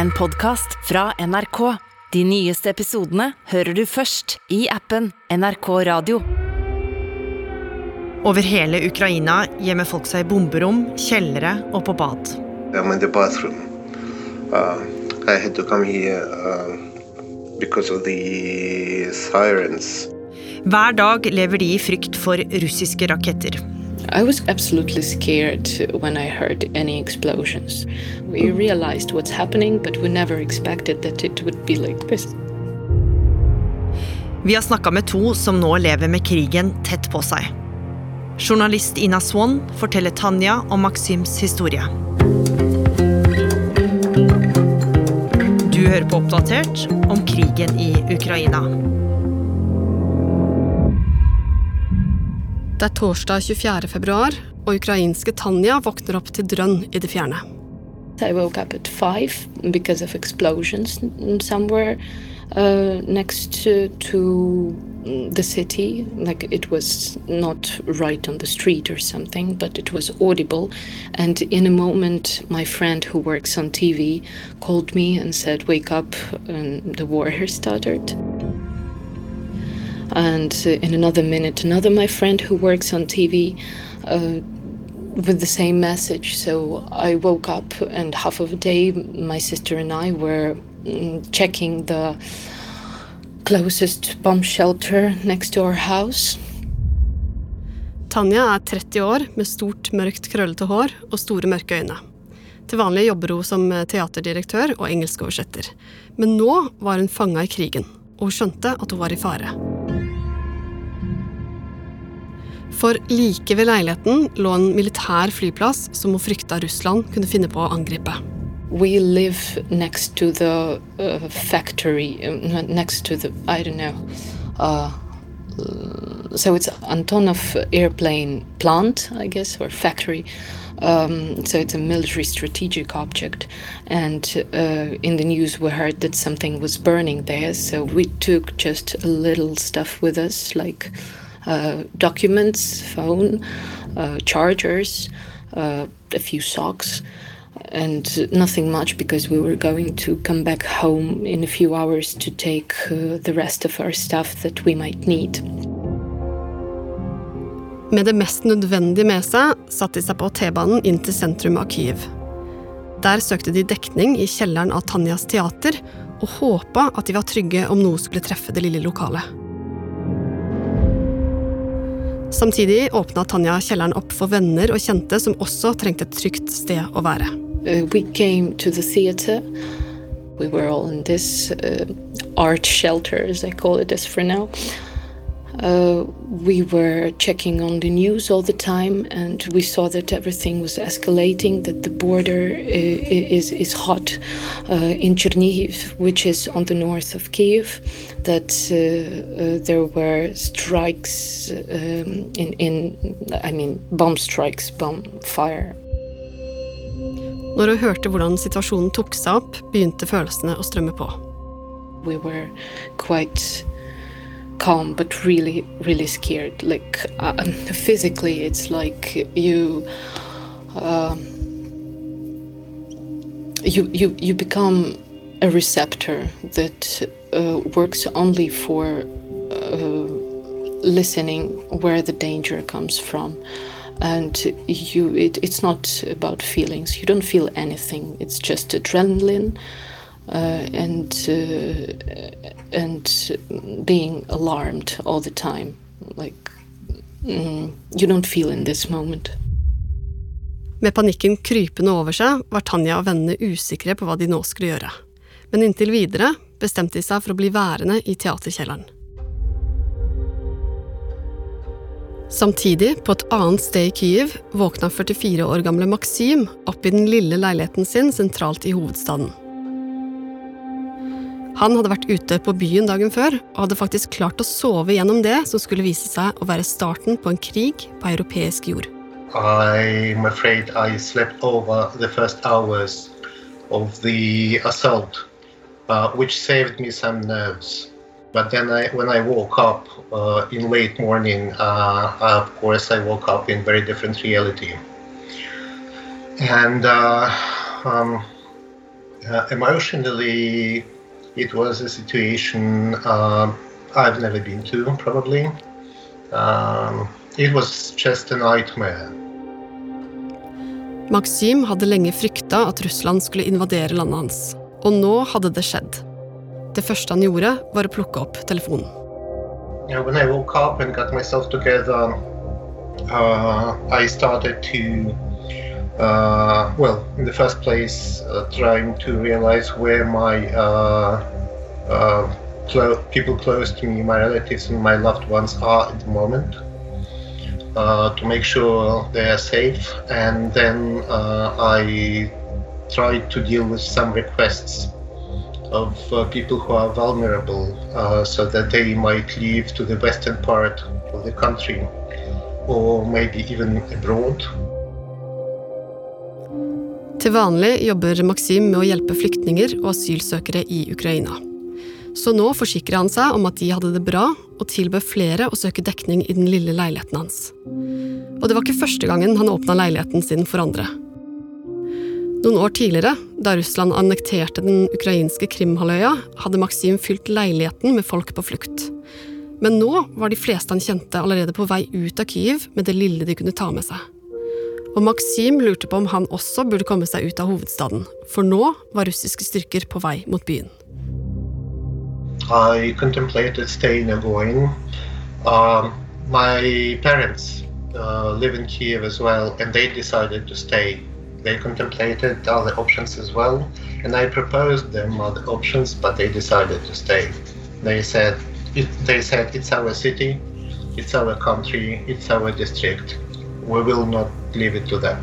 en podkast fra NRK. De nyeste episodene hører du først i appen NRK Radio. Over hele Ukraina gjemmer folk seg i bomberom, kjellere og på bad. I'm in the bathroom. Uh, I had to come here uh, because of the sirens. Hver dag lever de i frykt for russiske raketter. I was absolutely scared when I heard any explosions. We oh. realized what's happening, but we never expected that it would be like this. Vi har snakka med to som nå lever med krigen tett på seg. Journalist Ina Swann forteller Tanja og Maxims historie. Du hører på Oppdatert om krigen i Ukraina. Det er torsdag 24. februar, og ukrainske Tanja våkner opp til drønn i det fjerne. I woke up at five because of explosions somewhere uh, next to, to the city. Like it was not right on the street or something, but it was audible. And in a moment, my friend who works on TV called me and said, Wake up, and the war has started. And uh, in another minute, another my friend who works on TV uh, with the same message. So I woke up, and half of a day, my sister and I were mm, checking the closest bomb shelter next to our house. Tanja er 30 år med stort, mørkt, krøllete hår og store, mørke øyne. Til vanlig jobber hun som teaterdirektør og engelskoversetter. Men nå var hun fanga i krigen, og hun skjønte at hun var i fare. For like ved leiligheten lå en militær flyplass som hun frykta Russland kunne finne på å angripe. We live next to the uh, factory, uh, next to the, I don't know, uh, so it's Antonov airplane plant, I guess, or factory. Um, so it's a military strategic object. And uh, in the news, we heard that something was burning there. So we took just a little stuff with us, like uh, documents, phone, uh, chargers, uh, a few socks, and nothing much because we were going to come back home in a few hours to take uh, the rest of our stuff that we might need. Med det mest nødvendige med seg satte de seg på T-banen inn til sentrum av Kyiv. Der søkte de dekning i kjelleren av Tanjas teater og håpa at de var trygge om noe skulle treffe det lille lokalet. Samtidig åpna Tanja kjelleren opp for venner og kjente som også trengte et trygt sted å være. Uh, we came to the theater. We were all in this uh, art shelter, as I call it as for now. Uh, we were checking on the news all the time, and we saw that everything was escalating. That the border is is hot uh, in Chernihiv, which is on the north of Kiev. That uh, uh there were strikes um, in in I mean bomb strikes, bomb fire. Når hun hørte hvordan situasjonen tok seg opp, begynte følelsene å strømme på. We were quite calm but really really scared. Like uh, physically it's like you uh, you you you become a receptor that uh, works only for uh, listening where the danger comes from. And you it, it's not about feelings. You don't feel anything. It's just adrenaline and uh, and being alarmed all the time. Like mm, you don't feel in this moment. Med panikken krypende over seg var Tanja og vennene usikre på hva de nå skulle gjøre. Men inntil videre bestemte de seg for å bli værende i teaterkjelleren. Samtidig, på et annet sted i Kyiv, våkna 44 år gamle Maksim opp i den lille leiligheten sin sentralt i hovedstaden. Han hadde vært ute på byen dagen før, og hadde faktisk klart å sove gjennom det som skulle vise seg å være starten på en krig på europeisk jord. I'm afraid I slept over the first hours of the assault, uh, which saved me some nerves. But then I, when I woke up uh, in late morning, uh, of course, I woke up in very different reality. And uh, um, Uh, emotionally, it was a situation uh, I've never been to, probably. Um, it was just a nightmare. Maxim hadde lenge frykta at Russland skulle invadere landet hans. Og nå hadde det skjedd. Det første han gjorde, var å plukke opp telefonen. Yeah, when I woke up and got myself together, uh, I started to, uh, well, in the first place, uh, trying to realize where my uh, uh, clo- people close to me, my relatives and my loved ones are at the moment. Uh, to make sure they are safe, and then uh, I tried to deal with some requests of people who are vulnerable so that they might leave to the western part of the country or maybe even abroad. Til vanlig jobber Maksim med å hjelpe flyktninger og asylsøkere i Ukraina. Så nå forsikrer han seg om at de hadde det bra, og tilbød flere å søke dekning i den lille leiligheten hans. Og det var ikke første gangen han åpna leiligheten sin for andre. Noen år tidligere, da Russland annekterte den ukrainske Krimhalvøya, hadde Maksim fylt leiligheten med folk på flukt. Men nå var de fleste han kjente allerede på vei ut av Kyiv med det lille de kunne ta med seg. Og Maksim lurte på om han også burde komme seg ut av hovedstaden, for nå var russiske styrker på vei mot byen. I contemplated staying or going. Um, my parents uh, live Kiev as well, and they decided to stay. They contemplated other options as well, and I proposed them other options, but they decided to stay. They said, it, "They said it's our city, it's our country, it's our district. We will not leave it to them."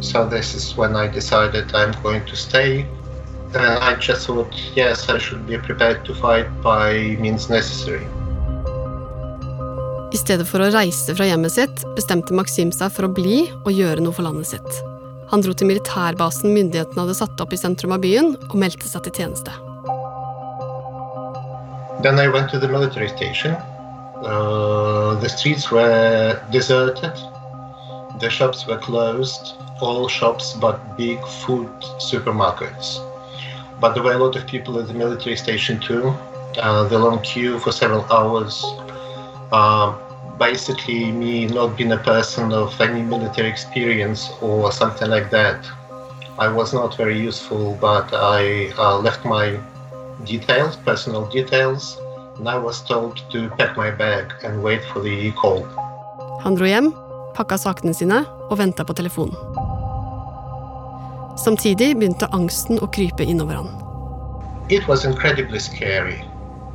So this is when I decided I'm going to stay. And I just thought, yes, I should be prepared to fight by means necessary. I stedet for å reise fra hjemmet sitt, bestemte Maksim seg for å bli og gjøre noe for landet sitt. Han dro til militærbasen myndighetene hadde satt opp i sentrum av byen, og meldte seg til tjeneste. Then I went to the military station. Uh, the streets were deserted. The shops were closed. All shops but big food supermarkets. But there were a lot of people at the military station too. Uh, the long queue for several hours. Uh, basically, me not being a person of any military experience or something like that. I was not very useful, but I uh, left my details, personal details, Han dro hjem, pakka sakene sine og venta på telefonen. Samtidig begynte angsten å krype innover han. It was incredibly scary.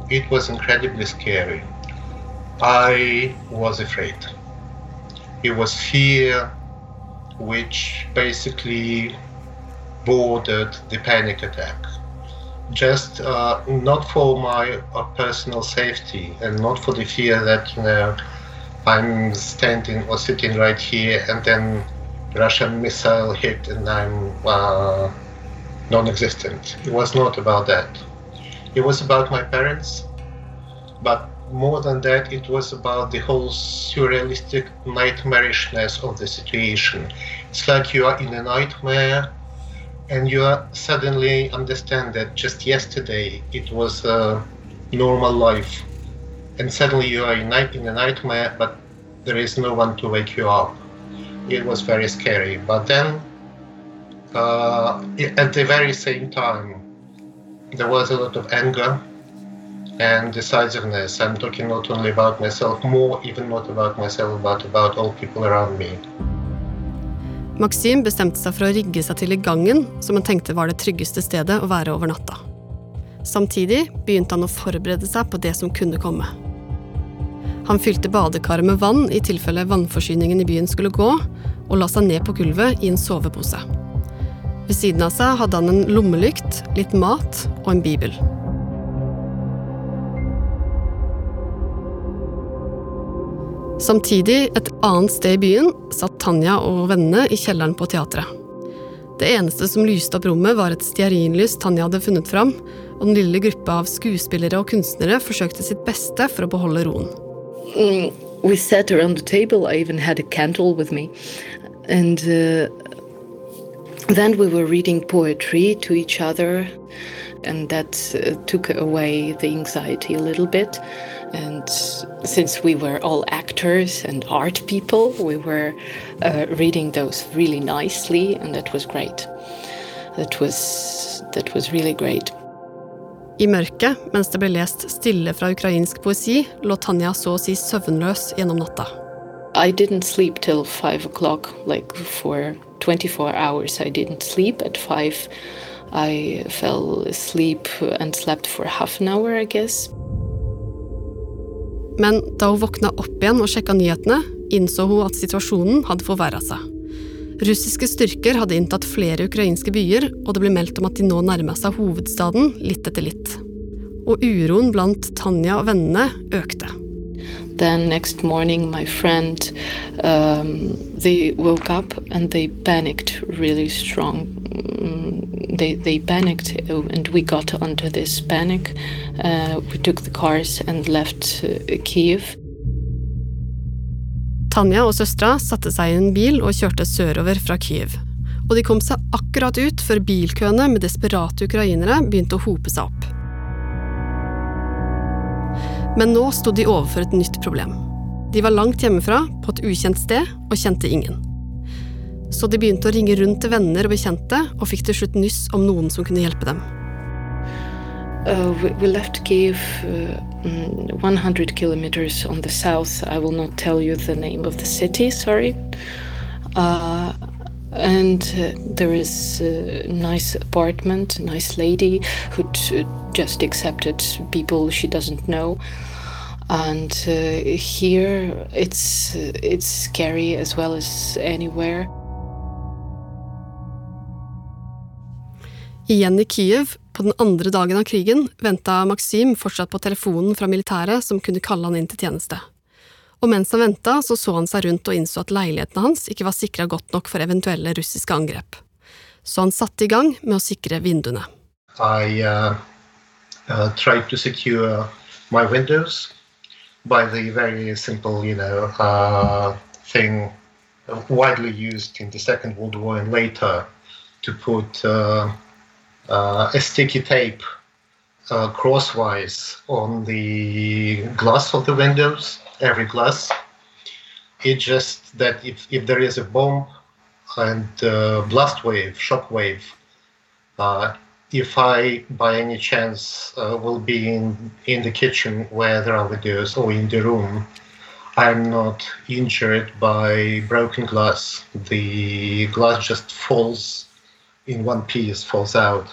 It was incredibly scary. I was afraid. It was fear which basically bordered the panic attack. Just uh, not for my uh, personal safety and not for the fear that you know I'm standing or sitting right here and then Russian missile hit and I'm uh, non-existent. It was not about that. It was about my parents, but more than that, it was about the whole surrealistic nightmarishness of the situation. It's like you are in a nightmare and you suddenly understand that just yesterday it was a normal life. And suddenly you are in, a nightmare but there is no one to wake you up. It was very scary. But then uh, at the very same time there was a lot of anger and decisiveness. I'm talking not only about myself more even not about myself but about all people around me Maxim bestemte seg for å rigge seg til i gangen, som han tenkte var det tryggeste stedet å være over natta. Samtidig begynte han å forberede seg på det som kunne komme. Han fylte badekaret med vann i tilfelle vannforsyningen i byen skulle gå, og la seg ned på gulvet i en sovepose. Ved siden av seg hadde han en lommelykt, litt mat og en bibel. Samtidig, et annet sted i byen, satt Tanja og vennene i kjelleren på teatret. Det eneste som lyste opp rommet, var et stearinlys Tanja hadde funnet fram, og den lille gruppa av skuespillere og kunstnere forsøkte sitt beste for å beholde roen. Mm, we sat around the table. I even had a candle with me, and uh, then we were reading poetry to each other, and that uh, took away the anxiety a little bit. And since we were all actors and art people, we were uh, reading those really nicely, and that was great. That was that was really great. I mørket, mens det ble lest stille fra ukrainsk poesi, lå Tanja så å si søvnløs gjennom natta. I didn't sleep till five o'clock, like for 24 hours. I didn't sleep. At five, I fell asleep and slept for half an hour, I guess. Men da hun våkna opp igjen og sjekka nyhetene, innså hun at situasjonen hadde forverra seg. Russiske styrker hadde inntatt flere ukrainske byer, og det ble meldt om at de nå nærma seg hovedstaden litt etter litt. Og uroen blant Tanja og vennene økte. Then next morning, my friend, um, they woke up and they panicked really strong. Mm, They they panicked uh, and we got onto this panic. Uh, we took the cars and left uh, Kiev. Tanja og søstera satte seg i en bil og kjørte sørover fra Kyiv. Og de kom seg akkurat ut før bilkøene med desperate ukrainere begynte å hope seg opp. Men nå sto de overfor et nytt problem. De var langt hjemmefra, på et ukjent sted, og kjente ingen. Så de begynte å ringe rundt til venner og bekjente, og fikk til slutt nyss om noen som kunne hjelpe dem. Uh, we, we left Kiev uh, mm, 100 kilometers on the south. I will not tell you the name of the city, sorry. Uh, and uh, there is a nice apartment, a nice lady who t- just accepted people she doesn't know. And uh, here it's uh, it's scary as well as anywhere. Igjen i Kyiv, på den andre dagen av krigen, venta Maksim fortsatt på telefonen fra militæret som kunne kalle han inn til tjeneste. Og mens han venta, så så han seg rundt og innså at leilighetene hans ikke var sikra godt nok for eventuelle russiske angrep. Så han satte i gang med å sikre vinduene. I uh, uh, tried to secure my windows simple, you know, uh, thing widely used in the Second World War and later to put uh, uh, sticky tape uh, crosswise on the glass of the windows, every glass. It's just that if, if there is a bomb and uh, blast wave, shock wave, uh, if I by any chance uh, will be in, in the kitchen where there are windows or in the room, I'm not injured by broken glass. The glass just falls in one piece, falls out.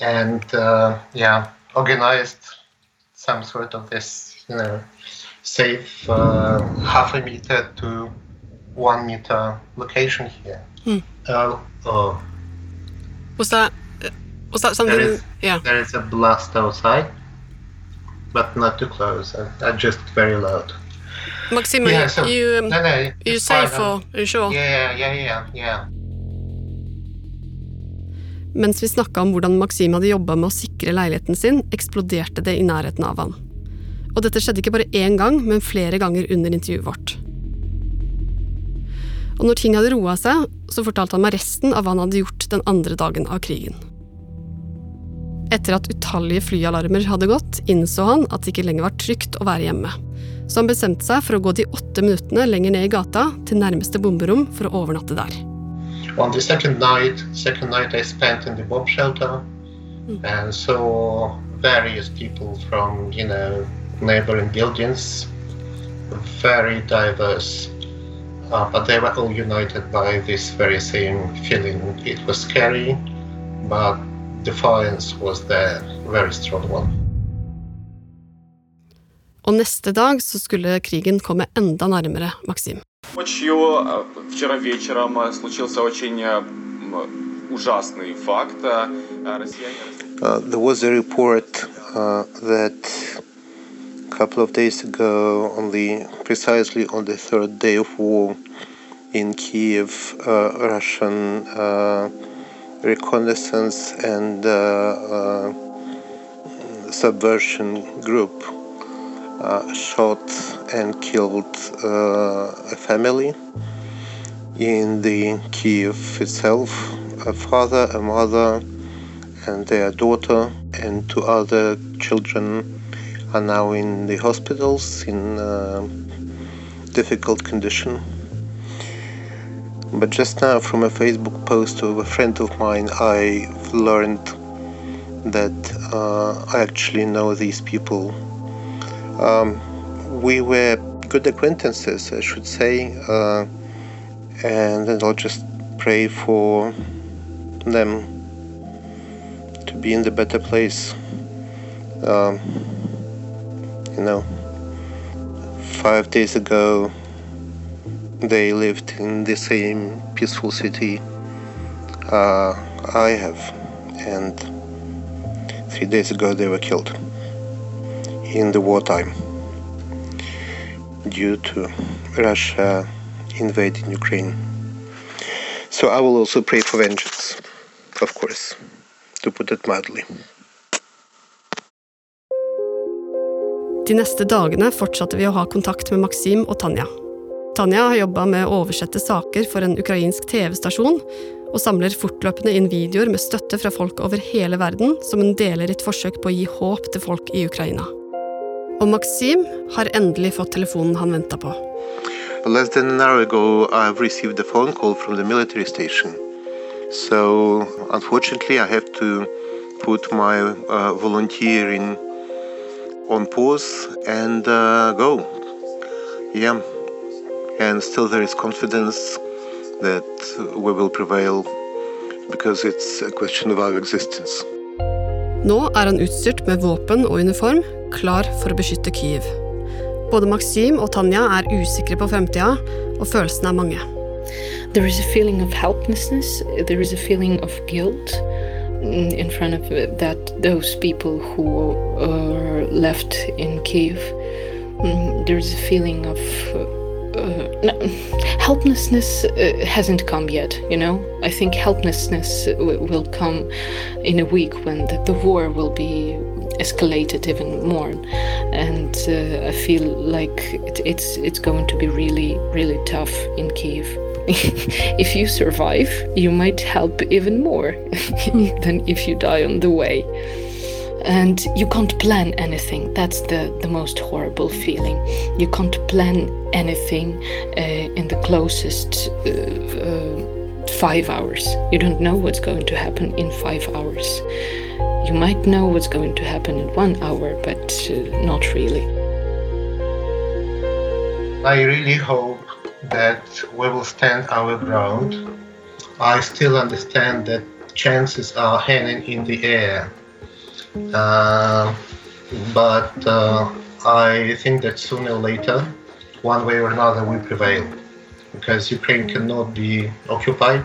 And uh, yeah, organized some sort of this, you know, safe uh, half a meter to one meter location here. Uh, oh, Was that, was that something? There is- yeah. there is a blast outside, but not too close. Uh, uh, just very loud. Maxima, Yeah, so- you, um, No, no, you safe or are you sure? Yeah, yeah, yeah, yeah. Mens vi snakka om hvordan Maxim hadde jobba med å sikre leiligheten sin, eksploderte det i nærheten av han. Og dette skjedde ikke bare én gang, men flere ganger under intervjuet vårt. Og når ting hadde roa seg, så fortalte han meg resten av hva han hadde gjort den andre dagen av krigen. Etter at utallige flyalarmer hadde gått, innså han at det ikke lenger var trygt å være hjemme. Så han bestemte seg for å gå de åtte minuttene lenger ned i gata, til nærmeste bomberom, for å overnatte der. On the second night, second night I spent in the bomb shelter, and saw various people from you know neighboring buildings, very diverse, uh, but they were all united by this very same feeling. It was scary, but defiance was there, very strong one. Og neste dag så skulle krigen komme enda nærmere Maxim. Ночью, э, вчера вечером, э, случился очень э, м, ужасный факт. Э, Россияне... Uh, there was a report uh, that a couple of days ago, on the precisely on the third day of war in Kiev, uh, Russian uh, reconnaissance and uh, uh, subversion group uh, shot and killed a family in the Kiev itself. A father, a mother, and their daughter, and two other children are now in the hospitals in uh, difficult condition. But just now, from a Facebook post of a friend of mine, I learned that uh, I actually know these people. Um, we were good acquaintances, I should say, uh, and then I'll just pray for them to be in the better place. Um, you know, five days ago, they lived in the same peaceful city uh, I have, and three days ago they were killed in the wartime due to Russia invading Ukraine. So I will also pray for vengeance, of course, to put it mildly. De neste dagene fortsatte vi å ha kontakt med Maksim og Tanja. Tanja har jobba med å oversette saker for en ukrainsk TV-stasjon, og samler fortløpende inn videoer med støtte fra folk over hele verden som hun deler i et forsøk på å gi håp til folk i Ukraina. Og Maksim har endelig fått telefonen han venta på. Less than an hour ago, I've received a phone call from the military station. So, unfortunately, I have to put my uh, volunteering on pause and uh, go. Yeah. And still, there is confidence that we will prevail because it's a question of our existence. Nå er han utstyrt med våpen og uniform, klar for å beskytte Kyiv. Både Maksim og Tanja er usikre på fremtida, og følelsene er mange. There is a feeling of helplessness. There is a feeling of guilt in front of that those people who are left in Kiev. Mm, There is a feeling of uh, no, helplessness uh, hasn't come yet. You know, I think helplessness will come in a week when the, the war will be escalated even more, and uh, I feel like it, it's it's going to be really really tough in Kiev. if you survive, you might help even more than if you die on the way. And you can't plan anything. That's the, the most horrible feeling. You can't plan anything uh, in the closest uh, uh, five hours. You don't know what's going to happen in five hours. You might know what's going to happen in one hour, but uh, not really. I really hope that we will stand our ground. I still understand that chances are hanging in the air. Uh, but uh, I think that sooner or later, one way or another, we prevail. Because Ukraine cannot be occupied,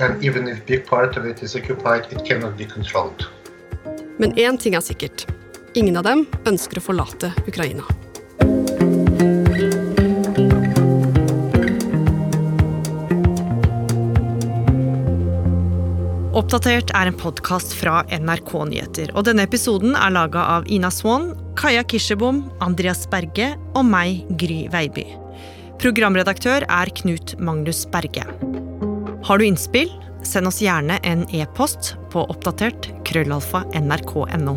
and even if big part of it is occupied, it cannot be controlled. Men én ting er sikkert. Ingen av dem ønsker å forlate Ukraina. Oppdatert er en podkast fra NRK Nyheter. og Denne episoden er laga av Ina Swann, Kaja Kirsebom, Andreas Berge og meg, Gry Veiby. Programredaktør er Knut Magnus Berge. Har du innspill? Send oss gjerne en e-post på oppdatert krøllalfa nrk.no.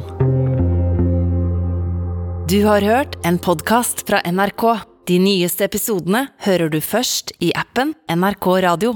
Du har hørt en podkast fra NRK. De nyeste episodene hører du først i appen NRK Radio.